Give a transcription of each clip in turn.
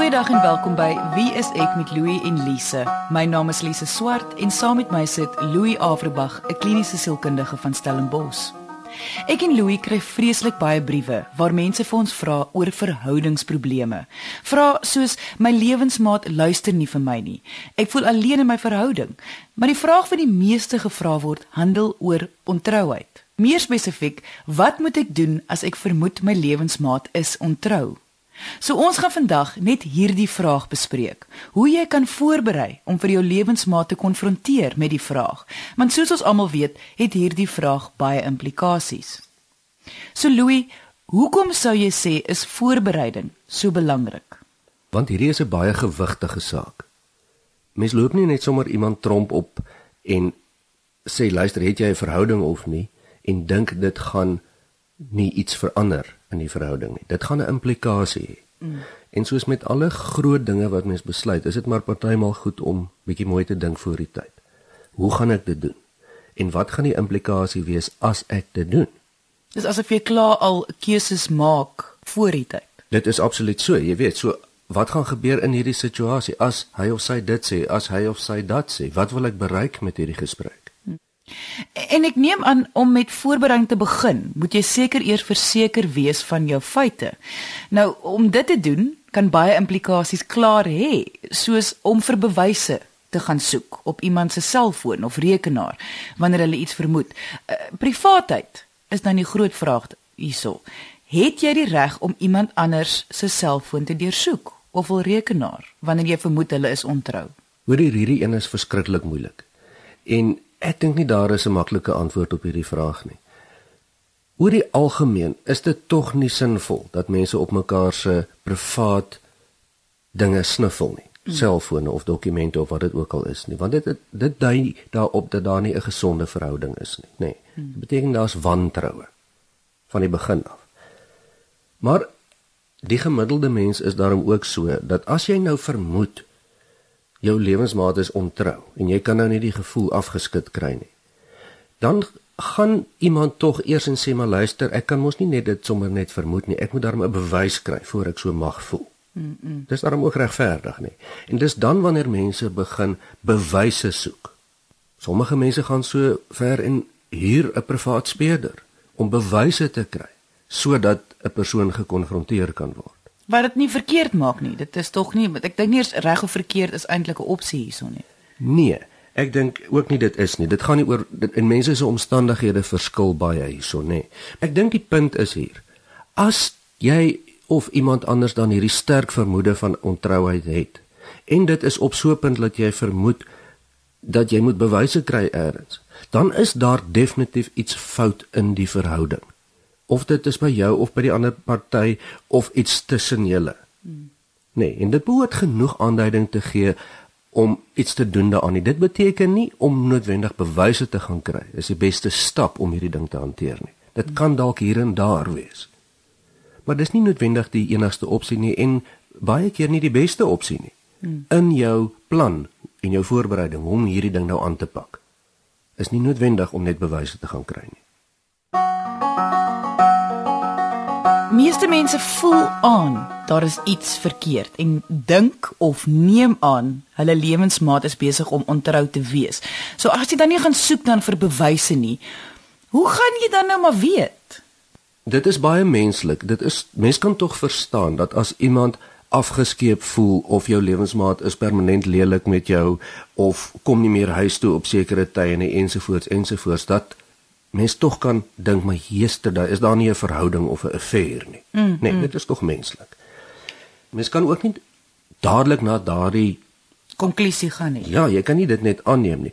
Goeiedag en welkom by Wie is ek met Louie en Lise. My naam is Lise Swart en saam met my sit Louie Averbag, 'n kliniese sielkundige van Stellenbosch. Ek en Louie kry vreeslik baie briewe waar mense vir ons vra oor verhoudingsprobleme. Vra soos my lewensmaat luister nie vir my nie. Ek voel alleen in my verhouding. Maar die vraag wat die meeste gevra word, handel oor ontrouheid. Meer spesifiek, wat moet ek doen as ek vermoed my lewensmaat is ontrou? So ons gaan vandag net hierdie vraag bespreek. Hoe jy kan voorberei om vir jou lewensmaat te konfronteer met die vraag. Want soos ons almal weet, het hierdie vraag baie implikasies. So Louis, hoekom sou jy sê is voorbereiding so belangrik? Want hierdie is 'n baie gewigtige saak. Mens loop nie net sommer iemand tromp op en sê luister, het jy 'n verhouding of nie en dink dit gaan nie iets verander in die verhouding nie. Dit gaan 'n implikasie hê. Mm. En soos met alle groot dinge wat mens besluit, is dit maar partymal goed om bietjie mooi te dink voor die tyd. Hoe gaan ek dit doen? En wat gaan die implikasie wees as ek dit doen? Dis asof jy klaar al keuses maak voor die tyd. Dit is absoluut so, jy weet, so wat gaan gebeur in hierdie situasie as hy of sy dit sê, as hy of sy dat sê? Wat wil ek bereik met hierdie gesprek? En ek neem aan om met voorbereiding te begin, moet jy seker eers verseker wees van jou feite. Nou, om dit te doen, kan baie implikasies klaar hê, soos om vir bewyse te gaan soek op iemand se selfoon of rekenaar wanneer hulle iets vermoed. Uh, privaatheid is dan die groot vraag hierso. Het jy die reg om iemand anders se selfoon te deursoek of 'n rekenaar wanneer jy vermoed hulle is ontrou? Hoorie, hierdie een is verskriklik moeilik. En Ek dink nie daar is 'n maklike antwoord op hierdie vraag nie. Oor die algemeen is dit tog nie sinvol dat mense op mekaar se privaat dinge snuffel nie, mm. selfone of dokumente of wat dit ook al is nie, want dit dit dui daarop dat daar nie 'n gesonde verhouding is nie, nê. Nee. Dit beteken daar's wantroue van die begin af. Maar die gemiddelde mens is daarom ook so dat as jy nou vermoed jou lewensmaat is ontrou en jy kan nou nie die gevoel afgeskit kry nie. Dan gaan iemand tog eers en sê maar luister, ek kan mos nie net dit sommer net vermoed nie. Ek moet daarmee 'n bewys kry voor ek so mag voel. Mm. -mm. Dis daarom ook regverdig nie. En dis dan wanneer mense begin bewyse soek. Sommige mense gaan so ver en huur 'n privaat speurder om bewyse te kry sodat 'n persoon gekonfronteer kan word wat dit nie verkeerd maak nie. Dit is tog nie, ek dink nie reg of verkeerd is eintlik 'n opsie hierson nie. Nee, ek dink ook nie dit is nie. Dit gaan nie oor dit, en mense se omstandighede verskil baie hierson nê. Ek dink die punt is hier. As jy of iemand anders dan hierdie sterk vermoede van ontrouheid het en dit is op so 'n punt dat jy vermoed dat jy moet bewyse kry eers, dan is daar definitief iets fout in die verhouding of dit is by jou of by die ander party of iets tussen julle. Nee, en dit behoort genoeg aanduiding te gee om iets te doen daaraan. Dit beteken nie om noodwendig bewyse te gaan kry. Dis die beste stap om hierdie ding te hanteer nie. Dit kan dalk hier en daar wees. Maar dis nie noodwendig die enigste opsie nie en baie keer nie die beste opsie nie. In jou plan en jou voorbereiding om hierdie ding nou aan te pak. Is nie noodwendig om net bewyse te gaan kry nie. Meeste mense voel aan daar is iets verkeerd en dink of neem aan hulle lewensmaat is besig om ontrou te wees. So as jy dan nie gaan soek dan vir bewyse nie, hoe gaan jy dan nou maar weet? Dit is baie menslik. Dit is mens kan tog verstaan dat as iemand afgeskeep voel of jou lewensmaat is permanent lelik met jou of kom nie meer huis toe op sekere tye en ensovoorts ensovoorts dat mens tog kan dink my heester daar is daar nie 'n verhouding of 'n affair nie. Mm, nee, mm. dit is tog menslik. Mens kan ook nie dadelik na daardie konklusie gaan nie. Ja, jy kan nie dit net aanneem nie.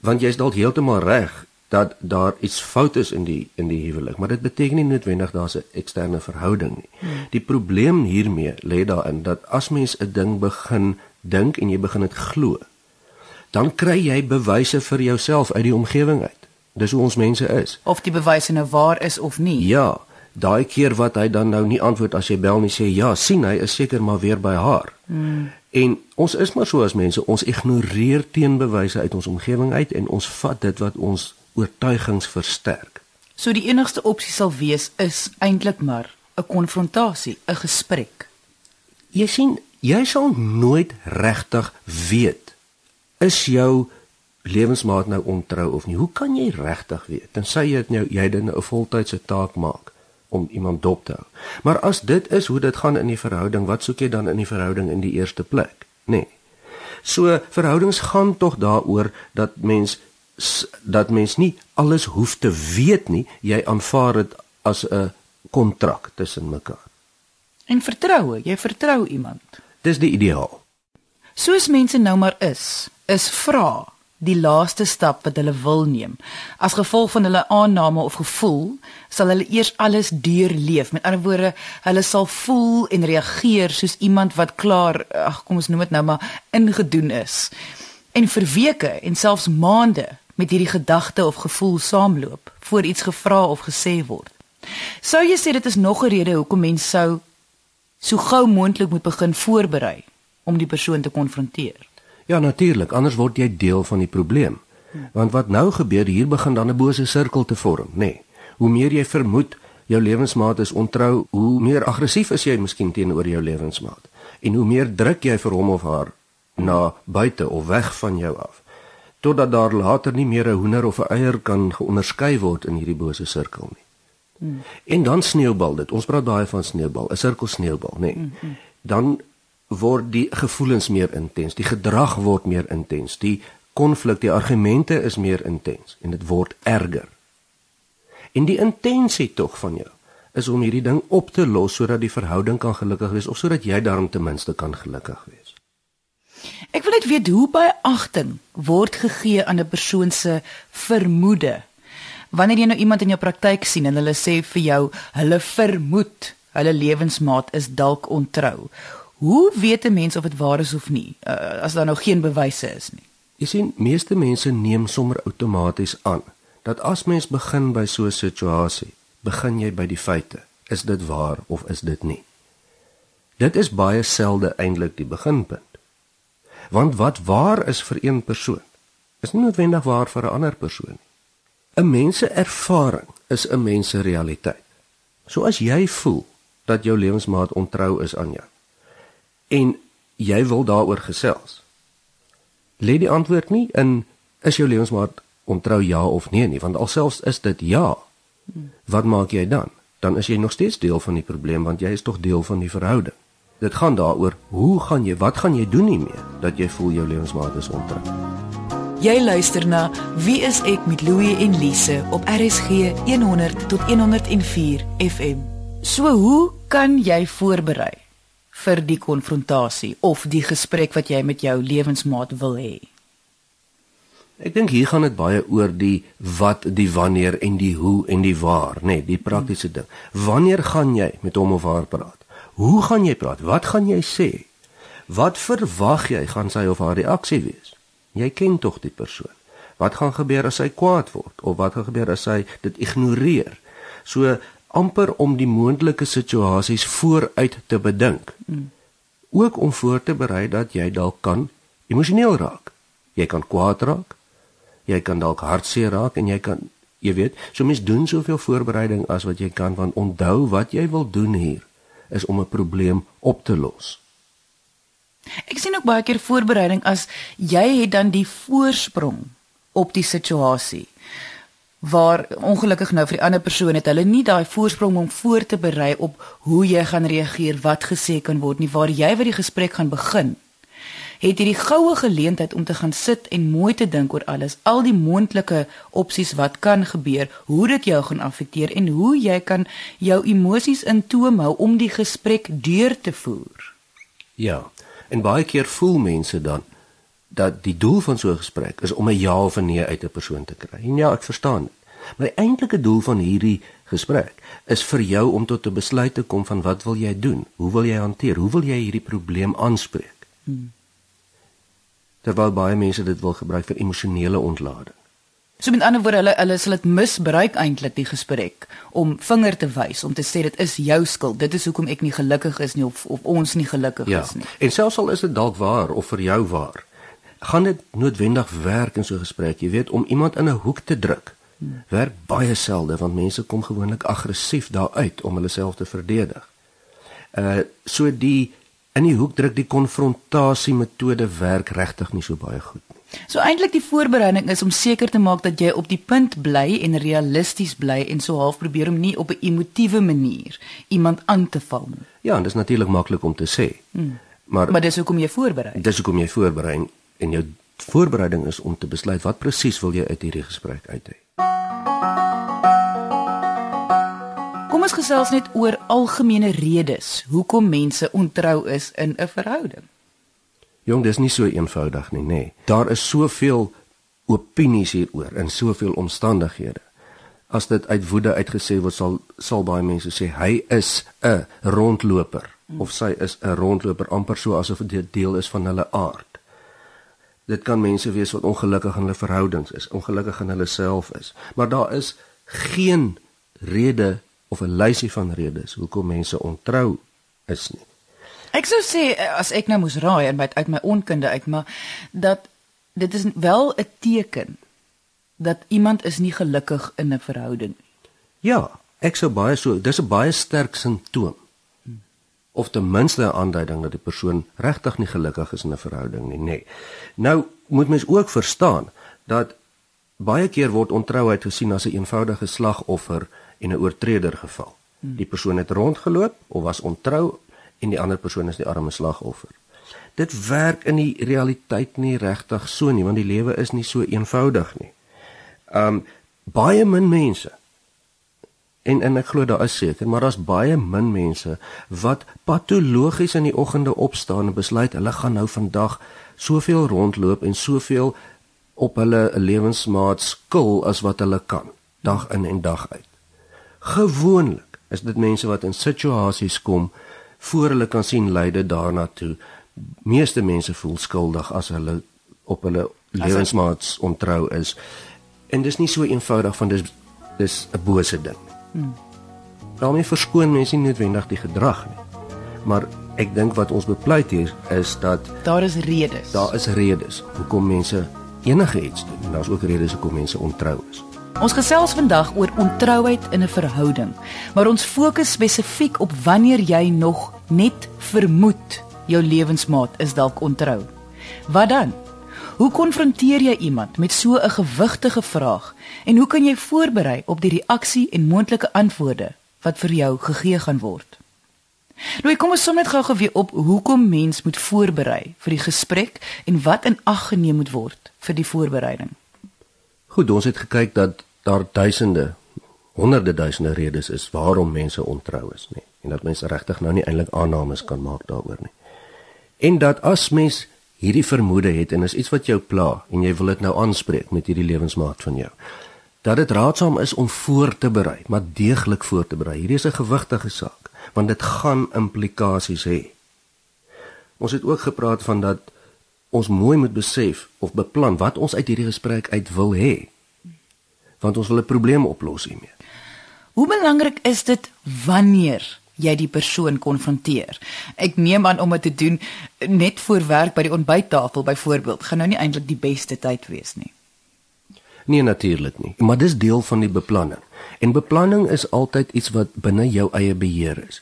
Want jy's dalk heeltemal reg dat daar iets fout is in die in die huwelik, maar dit beteken nie noodwendig daar's 'n eksterne verhouding nie. Mm. Die probleem hiermee lê daarin dat as mens 'n ding begin dink en jy begin dit glo, dan kry jy bewyse vir jouself uit die omgewing uit. Dis hoe ons mense is. Of die bewyse nou waar is of nie. Ja, daai keer wat hy dan nou nie antwoord as jy bel nie sê ja, sien hy is seker maar weer by haar. Hmm. En ons is maar so as mense, ons ignoreer teenbewyse uit ons omgewing uit en ons vat dit wat ons oortuigings versterk. So die enigste opsie sal wees is eintlik maar 'n konfrontasie, 'n gesprek. Jy sien, jy sal nooit regtig weet is jou lewensmaat nou ontrou of nie. Hoe kan jy regtig weet tensy jy dit nou jy dit nou 'n voltydse taak maak om iemand dop te hou. Maar as dit is hoe dit gaan in die verhouding, wat soek jy dan in die verhouding in die eerste plek? Nee. So verhoudings gaan tog daaroor dat mens dat mens nie alles hoef te weet nie, jy aanvaar dit as 'n kontrak tussen mekaar. En vertroue, jy vertrou iemand. Dis die ideaal. Soos mense nou maar is, is vra die laaste stap wat hulle wil neem. As gevolg van hulle aanname of gevoel, sal hulle eers alles deurleef. Met ander woorde, hulle sal voel en reageer soos iemand wat klaar, ag kom ons noem dit nou maar ingedoen is. En vir weke en selfs maande met hierdie gedagte of gevoel saamloop voor iets gevra of gesê word. Sou jy sê dit is nog 'n rede hoekom mens sou so gou moontlik moet begin voorberei om die persoon te konfronteer? Ja, natuurlik, anders word jy deel van die probleem. Want wat nou gebeur, hier begin dan 'n bose sirkel te vorm, nê. Nee. Hoe meer jy vermoed jou lewensmaat is ontrou, hoe meer aggressief is jy miskien teenoor jou lewensmaat. En hoe meer druk jy vir hom of haar na buite of weg van jou af. Totdat daar later nie meer 'n hoender of 'n eier kan geonderskei word in hierdie bose sirkel nie. Hmm. En dan sneeubal dit. Ons praat daai van sneeubal, 'n sirkel sneeubal, nê. Nee. Hmm, hmm. Dan word die gevoelens meer intens, die gedrag word meer intens, die konflik, die argumente is meer intens en dit word erger. En die intensie tog van jou is om hierdie ding op te los sodat die verhouding kan gelukkig wees of sodat jy daarom ten minste kan gelukkig wees. Ek wil net weet hoe baie agting word gegee aan 'n persoon se vermoede. Wanneer jy nou iemand in jou praktyk sien en hulle sê vir jou hulle vermoed hulle lewensmaat is dalk ontrou. Hoe weet 'n mens of dit waar is of nie uh, as daar nou geen bewyse is nie? Jy sien, meeste mense neem sommer outomaties aan dat as mens begin by so 'n situasie, begin jy by die feite. Is dit waar of is dit nie? Dit is baie selde eintlik die beginpunt. Want wat waar is vir een persoon, is nie noodwendig waar vir 'n ander persoon nie. 'n Mens se ervaring is 'n mens se realiteit. So as jy voel dat jou lewensmaat ontrou is aan jou, en jy wil daaroor gesels. Lê die antwoord nie in is jou lewensmaat ontrou ja of nee nie, want alselfs is dit ja. Wat maak jy dan? Dan is jy nog steeds deel van die probleem want jy is tog deel van die verhouding. Dit gaan daaroor hoe gaan jy wat gaan jy doen nie meer dat jy voel jou lewensmaat is ontrou. Jy luister na Wie is ek met Louie en Lise op RSG 100 tot 104 FM. So hoe kan jy voorberei vir die konfrontasie of die gesprek wat jy met jou lewensmaat wil hê? Ek dink hier gaan dit baie oor die wat, die wanneer en die hoe en die waar, nê, nee, die praktiese ding. Wanneer gaan jy met hom of haar praat? Hoe gaan jy praat? Wat gaan jy sê? Wat verwag jy gaan sy of haar reaksie wees? Jy ken tog die persoon. Wat gaan gebeur as hy kwaad word of wat gaan gebeur as hy dit ignoreer? So amper om die moontlike situasies vooruit te bedink. Mm. Ook om voor te berei dat jy dalk kan emosioneel raak. Jy kan kwaad raak. Jy kan dalk hartseer raak en jy kan jy weet, so mens doen soveel voorbereiding as wat jy kan want onthou wat jy wil doen hier is om 'n probleem op te los. Ek sien ook baie keer voorbereiding as jy het dan die voorsprong op die situasie waar ongelukkig nou vir die ander persoon het hulle nie daai voorsprong om voor te berei op hoe jy gaan reageer, wat gesê kan word nie, waar jy vir die gesprek gaan begin. Het hierdie goue geleentheid om te gaan sit en mooi te dink oor alles, al die moontlike opsies wat kan gebeur, hoe dit jou gaan affekteer en hoe jy kan jou emosies in toom hou om die gesprek deur te voer. Ja. En baie keer voel mense dan dat die doel van so 'n gesprek is om 'n ja of 'n nee uit 'n persoon te kry. En ja, ek verstaan. Maar die eintlike doel van hierdie gesprek is vir jou om tot 'n besluit te kom van wat wil jy doen? Hoe wil jy hanteer? Hoe wil jy hierdie probleem aanspreek? Hmm. Terwyl baie mense dit wil gebruik vir emosionele ontlading. So met ander woorde, hulle hulle sal dit misbruik eintlik die gesprek om vinger te wys om te sê dit is jou skuld. Dit is hoekom ek nie gelukkig is nie of of ons nie gelukkig ja. is nie. En selfs al is dit dalk waar of vir jou waar, gaan dit noodwendig werk in so 'n gesprek. Jy weet om iemand in 'n hoek te druk werk baie selde want mense kom gewoonlik aggressief daaruit om hulle self te verdedig. Uh so die in die hoek druk die konfrontasie metode werk regtig nie so baie goed nie. So eintlik die voorbereiding is om seker te maak dat jy op die punt bly en realisties bly en so half probeer om nie op 'n emotiewe manier iemand aan te val nie. Ja, en dit is natuurlik maklik om te sê. Hmm. Maar Maar dis hoekom jy voorberei. dis hoekom jy voorberei en- en jou voorbereiding is om te besluit wat presies wil jy uit hierdie gesprek uit hê. Kom ons gesels net oor algemene redes hoekom mense ontrou is in 'n verhouding. Jong, dis nie so eenvoudig nie, nê. Nee. Daar is soveel opinies hieroor in soveel omstandighede. As dit uit woede uitgesê word, sal sal baie mense sê hy is 'n rondloper of sy is 'n rondloper amper so asof dit deel is van hulle aard. Dit kan mense wees wat ongelukkig in hulle verhoudings is, ongelukkig in hulle self is, maar daar is geen rede of 'n lysie van redes hoekom mense ontrou is nie. Ek sou sê eh, as ek nou moes raai en uit uit my onkunde uit, maar dat dit is wel 'n teken dat iemand is nie gelukkig in 'n verhouding nie. Ja, ek sou baie so, dis 'n baie sterk simptoom. Of ten minste 'n aanduiding dat die persoon regtig nie gelukkig is in 'n verhouding nie, nê. Nee. Nou moet mens ook verstaan dat baie keer word ontrouheid gesien as 'n eenvoudige slagoffer en 'n oortreder geval. Die persoon het rondgeloop of was ontrou en die ander persoon is die arme slagoffer. Dit werk in die realiteit nie regtig so nie, want die lewe is nie so eenvoudig nie. Um baie min mense En en ek glo daar is seker, maar daar's baie min mense wat patologies in die oggende opstaan en besluit hulle gaan nou vandag soveel rondloop en soveel op hulle lewensmaat skil as wat hulle kan, dag in en dag uit. Gewoonlik is dit mense wat in situasies kom voor hulle kan sien leide daarna toe. Meeste mense voel skuldig as hulle op hulle lewensmaats ontrou is. En dis nie so eenvoudig van dis dis 'n bose ding. Hmm. daarmee verskoon mense nie noodwendig die gedrag nie. Maar ek dink wat ons bepleit hier is dat Daar is redes. daar is redes hoekom mense enige iets doen. En daar's ook redes hoekom mense ontrou is. Ons gesels vandag oor ontrouheid in 'n verhouding, maar ons fokus spesifiek op wanneer jy nog net vermoed jou lewensmaat is dalk ontrou. Wat dan? Hoe konfronteer jy iemand met so 'n gewigtige vraag en hoe kan jy voorberei op die reaksie en moontlike antwoorde wat vir jou gegee gaan word? Nou kom ons som net gou-gou weer op hoekom mens moet voorberei vir die gesprek en wat in ag geneem moet word vir die voorbereiding. Goed, ons het gekyk dat daar duisende, honderde duisende redes is waarom mense ontrou is, nê. En dat mense regtig nou nie eintlik aannames kan maak daaroor nie. En dat as mens hierdie vermoede het en is iets wat jou pla en jy wil dit nou aanspreek met hierdie lewensmaat van jou, dat dit raadsaam is om voor te berei, maar deeglik voor te berei. Hierdie is 'n gewigtige saak, want dit gaan implikasies hê. Ons het ook gepraat van dat ons mooi moet besef of beplan wat ons uit hierdie gesprek uit wil hê. Want ons wil 'n probleem oplos hiermee. Hoe belangrik is dit wanneer jy die persoon konfronteer? Ek neem aan om dit te doen net voor werk by die ontbyttafel byvoorbeeld, gaan nou nie eintlik die beste tyd wees nie. Nee natuurlik nie, maar dis deel van die beplanning. En beplanning is altyd iets wat binne jou eie beheer is.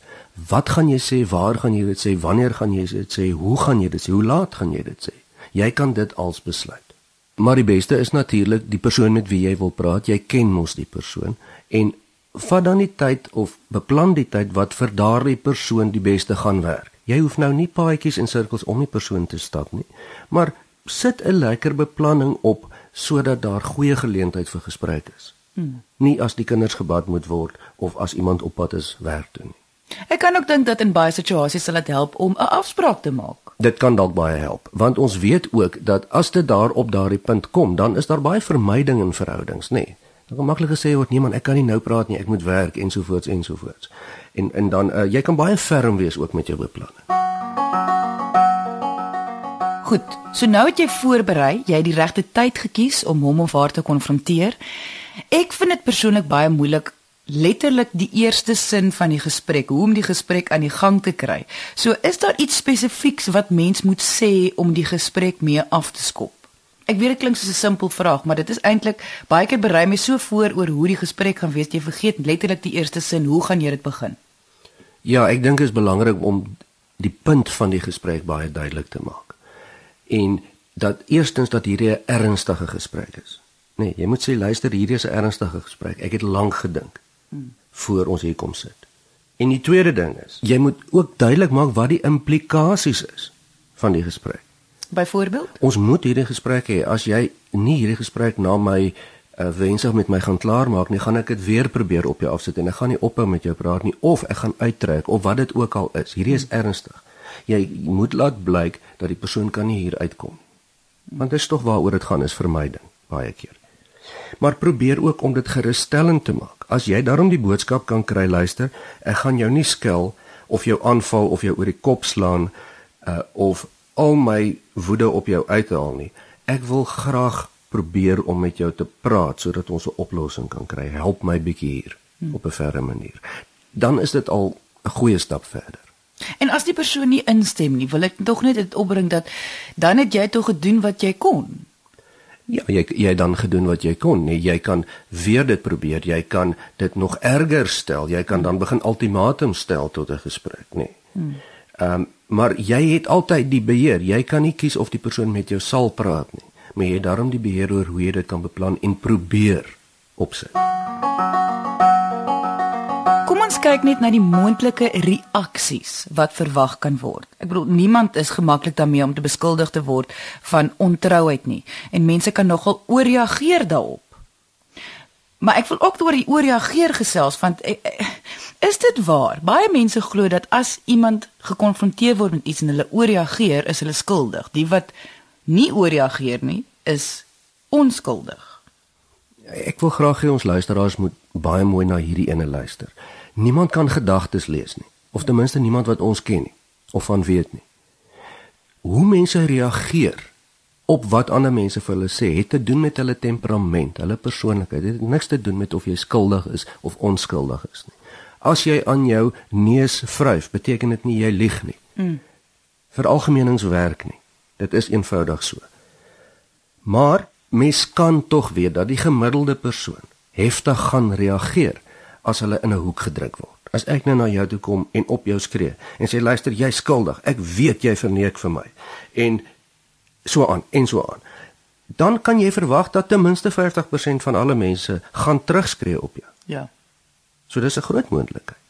Wat gaan jy sê? Waar gaan jy dit sê? Wanneer gaan jy dit sê? Hoe gaan jy dit sê? Hoe laat gaan jy dit sê? Jy kan dit als besluit. Maar die beste is natuurlik die persoon met wie jy wil praat. Jy ken mos die persoon en vat dan die tyd of beplan die tyd wat vir daardie persoon die beste gaan werk. Jy hoef nou nie paadjies en sirkels om die persoon te stap nie, maar sit 'n lekker beplanning op sodat daar goeie geleentheid vir gesprek is. Hmm. Nie as die kinders gebad moet word of as iemand op pad is werk toe nie. Ek kan ook dink dat in baie situasies sal dit help om 'n afspraak te maak. Dit kan dalk baie help, want ons weet ook dat as dit daar op daardie punt kom, dan is daar baie vermyding in verhoudings, nê. Nee. Dan kan maklik gesê word, nee man, ek kan nie nou praat nie, ek moet werk ensovoorts ensovoorts. En en dan uh, jy kan baie ferm wees ook met jou beplanning. Goed, so nou het jy voorberei, jy het die regte tyd gekies om hom of haar te konfronteer. Ek vind dit persoonlik baie moeilik letterlik die eerste sin van die gesprek, hoe om die gesprek aan die gang te kry. So is daar iets spesifieks wat mens moet sê om die gesprek mee af te skop? Ek weet dit klink soos 'n simpel vraag, maar dit is eintlik baie keer berei my so voor oor hoe die gesprek gaan wees, jy vergeet letterlik die eerste sin, hoe gaan jy dit begin? Ja, ek dink dit is belangrik om die punt van die gesprek baie duidelik te maak. En dat eerstens dat hierdie 'n ernstige gesprek is. Nee, jy moet sê luister, hierdie is 'n ernstige gesprek. Ek het lank gedink hmm. voor ons hier kom sit. En die tweede ding is, jy moet ook duidelik maak wat die implikasies is van die gesprek. Byvoorbeeld? Ons moet hierdie gesprek hê. As jy nie hierdie gesprek na my uh, wensig met my gaan klaarmaak nie, gaan ek dit weer probeer op jou afsit en ek gaan nie ophou met jou praat nie of ek gaan uittrek of wat dit ook al is. Hierdie is ernstig. Jy moet laat blyk dat die persoon kan nie hier uitkom nie. Want dit is tog waaroor dit gaan is vermyding baie keer. Maar probeer ook om dit gerusstellend te maak. As jy daarom die boodskap kan kry, luister, ek gaan jou nie skel of jou aanval of jou oor die kop slaan uh of al my woede op jou uithaal nie. Ek wil graag probeer om met jou te praat sodat ons 'n oplossing kan kry. Help my bietjie hier hmm. op 'n verre manier. Dan is dit al 'n goeie stap verder. En as die persoon nie instem nie, wil ek tog net dit opbring dat dan het jy tog gedoen wat jy kon. Ja, jy jy dan gedoen wat jy kon. Nee, jy kan weer dit probeer. Jy kan dit nog erger stel. Jy kan dan begin ultimatum stel tot 'n gesprek, nee. Hmm. Ehm um, maar jy het altyd die beheer. Jy kan nie kies of die persoon met jou sal praat nie maar jy het daarom die beheer oor hoe jy dit kan beplan en probeer opsit. Kom ons kyk net na die moontlike reaksies wat verwag kan word. Ek bedoel niemand is gemaklik daarmee om te beskuldig te word van ontrouheid nie en mense kan nogal ooreageer daarop. Maar ek wil ook oor die ooreageer gesels want eh, eh, is dit waar? Baie mense glo dat as iemand gekonfronteer word met iets en hulle ooreageer, is hulle skuldig. Die wat nie ooreageer nie, is onskuldig. Ek wil graag hê ons luisteraars moet baie mooi na hierdie ene luister. Niemand kan gedagtes lees nie, of ten minste niemand wat ons ken nie of van weet nie. Hoe mense reageer op wat ander mense vir hulle sê, het te doen met hulle temperament, hulle persoonlikheid. Dit het niks te doen met of jy skuldig is of onskuldig is nie. As jy aan jou neus vryf, beteken dit nie jy lieg nie. Mm. Vir algemeenings werk nie. Dit is eenvoudig so. Maar mens kan tog weet dat die gemiddelde persoon heftig gaan reageer as hulle in 'n hoek gedruk word. As ek nou na jou toe kom en op jou skree en sê luister, jy's skuldig. Ek weet jy verneek vir my. En so aan en so aan. Dan kan jy verwag dat ten minste 50% van alle mense gaan terugskree op jou. Ja. So dis 'n groot moontlikheid.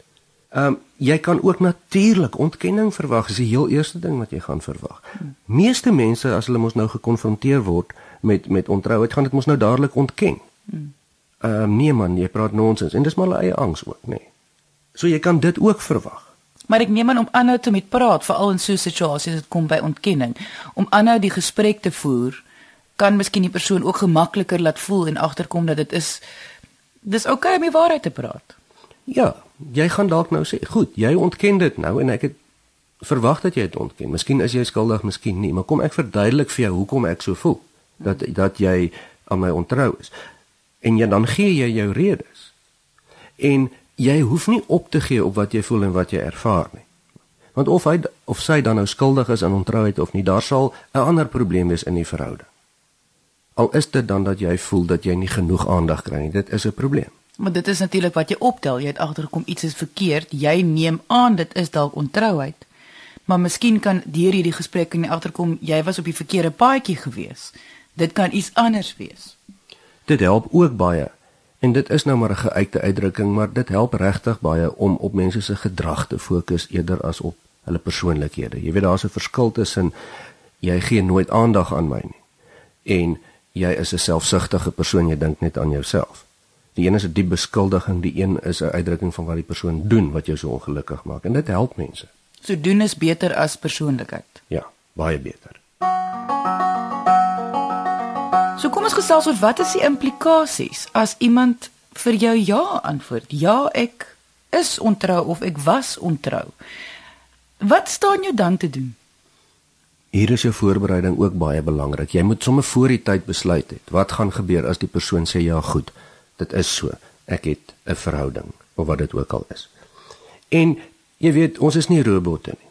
Ehm um, jy kan ook natuurlik ontkenning verwag. Dis die heel eerste ding wat jy gaan verwag. Meeste mense as hulle mos nou gekonfronteer word met met ontrouheid, gaan dit mos nou dadelik ontken. Ehm um, nee man, jy praat nonsens en dis maar hulle eie angs ook, nê. Nee. So jy kan dit ook verwag. Maar ek neem aan om aanhou te met praat, veral in so 'n situasie as dit kom by ontkenning, om aanhou die gesprek te voer, kan miskien die persoon ook gemakliker laat voel en agterkom dat dit is dis oukei okay om die waarheid te praat. Ja, jy gaan dalk nou sê, goed, jy ontken dit nou en ek het verwag dat jy dit ontken. Miskien is jy skuldig, miskien nie, maar kom ek verduidelik vir jou hoekom ek so voel dat dat jy aan my ontrou is. En jy dan gee jy jou redes. En jy hoef nie op te gee op wat jy voel en wat jy ervaar nie. Want of hy of sy dan nou skuldig is aan ontrouheid of nie, daar sal 'n ander probleem wees in die verhouding. Al is dit dan dat jy voel dat jy nie genoeg aandag kry nie, dit is 'n probleem. Maar dit is natuurlik wat jy optel. Jy het agtergekom iets is verkeerd. Jy neem aan dit is dalk ontrouheid. Maar miskien kan deur hierdie gesprek en agterkom jy was op die verkeerde paadjie gewees. Dit kan iets anders wees. Dit help ook baie. En dit is nou maar 'n geuite uitdrukking, maar dit help regtig baie om op mense se gedrag te fokus eerder as op hulle persoonlikhede. Jy weet daar's 'n verskil tussen jy gee nooit aandag aan my nie en jy is 'n selfsugtige persoon, jy dink net aan jouself. Die een is 'n diep beskuldiging, die een is 'n uitdrukking van wat die persoon doen wat jou so ongelukkig maak en dit help mense. So doen is beter as persoonlikheid. Ja, baie beter. So kom ons gesels oor wat is die implikasies as iemand vir jou ja antwoord? Ja, ek is ontrou of ek was ontrou. Wat staan jou dan te doen? Hier is jou voorbereiding ook baie belangrik. Jy moet sommer voor die tyd besluit het. Wat gaan gebeur as die persoon sê ja, goed? Dit is so. Ek het 'n verhouding of wat dit ook al is. En jy weet, ons is nie robotte nie.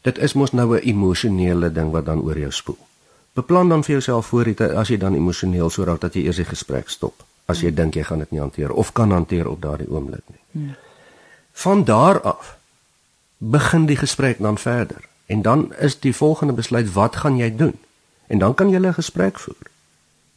Dit is mos nou 'n emosionele ding wat dan oor jou spoel. Beplan dan vir jouself voor dit as jy dan emosioneel so raak dat jy eers die gesprek stop as jy hmm. dink jy gaan dit nie hanteer of kan hanteer op daardie oomblik nie. Hmm. Van daar af begin die gesprek dan verder. En dan is die volgende besluit wat gaan jy doen? En dan kan jy 'n gesprek voer.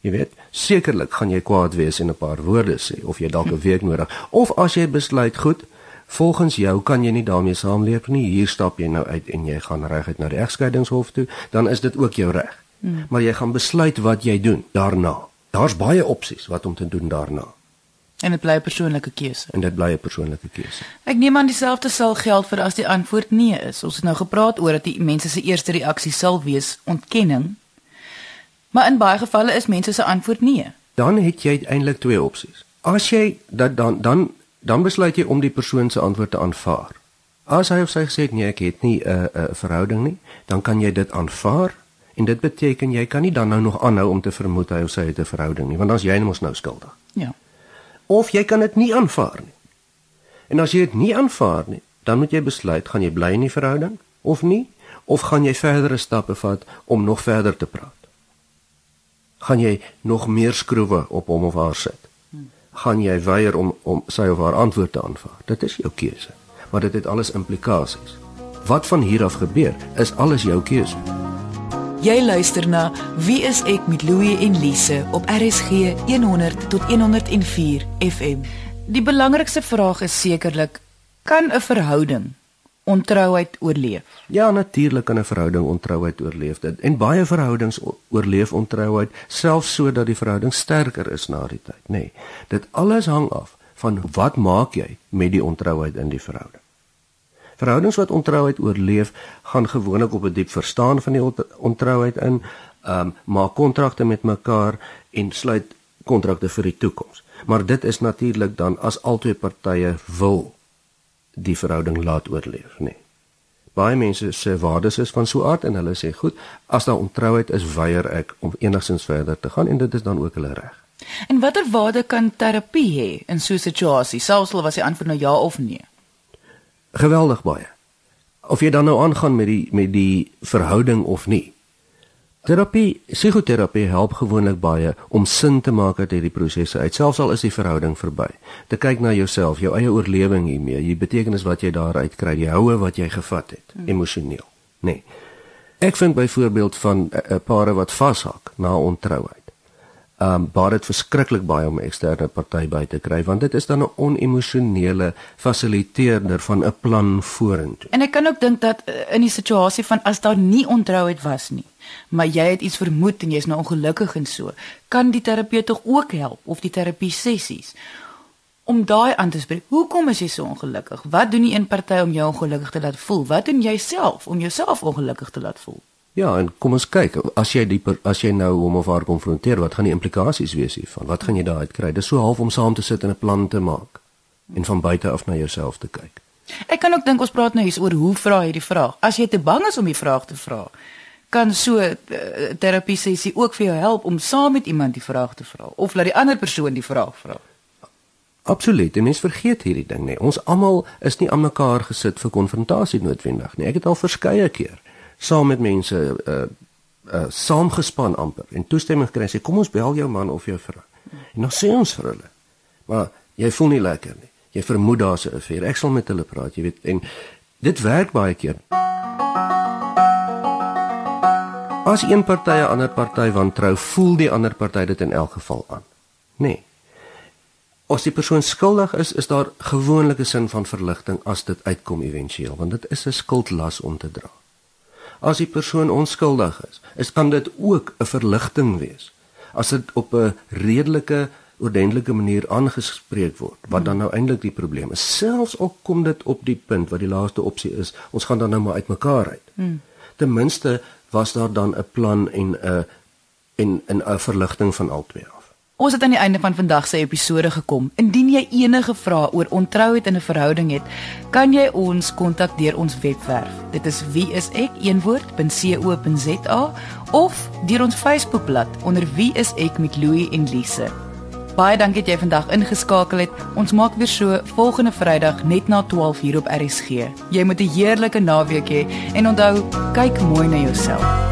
Jy weet, sekerlik gaan jy kwaad wees en 'n paar woorde sê of jy dalk 'n week nodig. Of as jy besluit, goed, volgens jou kan jy nie daarmee saamleef nie. Hier stap jy nou uit en jy gaan reguit na die egskeidingshof toe, dan is dit ook jou reg. Hmm. Maar jy gaan besluit wat jy doen daarna. Daar's baie opsies wat om te doen daarna. En dit bly 'n persoonlike keuse. En dit bly 'n persoonlike keuse. Ek neem aan dieselfde sal geld vir as die antwoord nee is. Ons het nou gepraat oor dat die mense se eerste reaksie sal wees ontkenning. Maar in baie gevalle is mense se antwoord nee. Dan het jy eintlik twee opsies. As jy dat dan dan dan besluit jy om die persoon se antwoord te aanvaar. As hy of sy gesê het nee, ek het nie 'n uh, 'n uh, verhouding nie, dan kan jy dit aanvaar en dit beteken jy kan nie dan nou nog aanhou om te vermoed hy of sy het 'n verhouding nie, want dan is jy mos nou skuldig. Ja. Of jy kan dit nie aanvaar nie. En as jy dit nie aanvaar nie, dan moet jy besluit gaan jy bly in die verhouding of nie of gaan jy verdere stappe vat om nog verder te praat. Gaan jy nog meer skroewe op hom of haar sit? gaan jy weier om om sy of haar antwoord te aanvaar. Dit is jou keuse, maar dit het alles implikasies. Wat van hier af gebeur, is alles jou keuse. Jy luister na Wie is ek met Louie en Lise op RSG 100 tot 104 FM. Die belangrikste vraag is sekerlik kan 'n verhouding ontrouheid oorleef. Ja, natuurlik kan 'n verhouding ontrouheid oorleef. Dit en baie verhoudings oorleef ontrouheid selfs sodat die verhouding sterker is na die tyd, nê. Nee, dit alles hang af van wat maak jy met die ontrouheid in die verhouding. Verhoudings wat ontrouheid oorleef, gaan gewoonlik op 'n die diep verstaan van die ontrouheid in, ehm um, maak kontrakte met mekaar en sluit kontrakte vir die toekoms. Maar dit is natuurlik dan as albei partye wil die verhouding laat oorleef, nê. Nee. Baie mense sê waardes is van so aard en hulle sê goed, as daar ontrouheid is, weier ek om enigsins verder te gaan en dit is dan ook hulle reg. En watter waarde kan terapie hê in so 'n situasie, selfs al was die antwoord nou ja of nee? Geweldig baie. Of jy dan nou aangaan met die met die verhouding of nie. Terapie, psigoterapie help gewoonlik baie om sin te maak uit hierdie prosesse uit, selfs al is die verhouding verby. Te kyk na jouself, jou eie oorlewing hiermee, die betekenis wat jy daaruit kry, die houe wat jy gevat het, hmm. emosioneel, nê. Nee. Ek vind byvoorbeeld van 'n uh, uh, pare wat vashak na ontrouheid um baie dit verskriklik baie om 'n eksterne party by te kry want dit is dan 'n onemosionele fasiliteerder van 'n plan vorentoe. En ek kan ook dink dat uh, in die situasie van as daar nie ontrouheid was nie, maar jy het iets vermoed en jy's nou ongelukkig en so, kan die terapeut tog ook help of die terapie sessies om daai aan te spreek. Hoekom is jy so ongelukkig? Wat doen die een party om jou ongelukkig te laat voel? Wat doen jy self om jouself ongelukkig te laat voel? Ja, en kom ons kyk, as jy die as jy nou hom of haar konfronteer, wat gaan die implikasies wees hiervan? Wat gaan jy daaruit kry? Dis so half om saam te sit en 'n plan te maak en van buite af na jouself te kyk. Ek kan ook dink ons praat nou hier oor hoe vra jy die vraag. As jy te bang is om die vraag te vra, kan so 'n uh, eh, terapie sessie ook vir jou help om saam met iemand die vraag te vra of laat die ander persoon die vraag vra. Absoluut. Mens vergeet hierdie ding nie. Ons almal is nie aan mekaar gesit vir konfrontasie noodwendig nie. Ek het al verskeie keer saam met mense uh uh saamgespan amper en toestemming kry sê kom ons bel jou man of jou vrou. En dan sê ons vir hulle. Maar jy voel nie lekker nie. Jy vermoed daar's 'n affair. Ek sal met hulle praat, jy weet. En dit werk baie keer. As een party 'n ander party wantrou, voel die ander party dit in elk geval aan. Nee. As die persoon skuldig is, is daar gewoonlik 'n sin van verligting as dit uitkom éventueel, want dit is 'n skuldlas om te dra as die persoon onskuldig is, is kan dit ook 'n verligting wees. As dit op 'n redelike ordentlike manier aangespreek word wat dan nou eintlik die probleem is. Selfs al kom dit op die punt wat die laaste opsie is ons gaan dan nou maar uitmekaar uit. Hmm. ten minste was daar dan 'n plan en 'n en 'n verligting van albei Ons het aan die einde van vandag se episode gekom. Indien jy enige vrae oor ontrouheid in 'n verhouding het, kan jy ons kontak deur ons webwerf. Dit is wieisek.co.za of deur ons Facebookblad onder wieisek met Louie en Lise. Baie dankie dat jy vandag ingeskakel het. Ons maak weer so volgende Vrydag net na 12:00 op RSG. Jy moet 'n heerlike naweek hê en onthou, kyk mooi na jouself.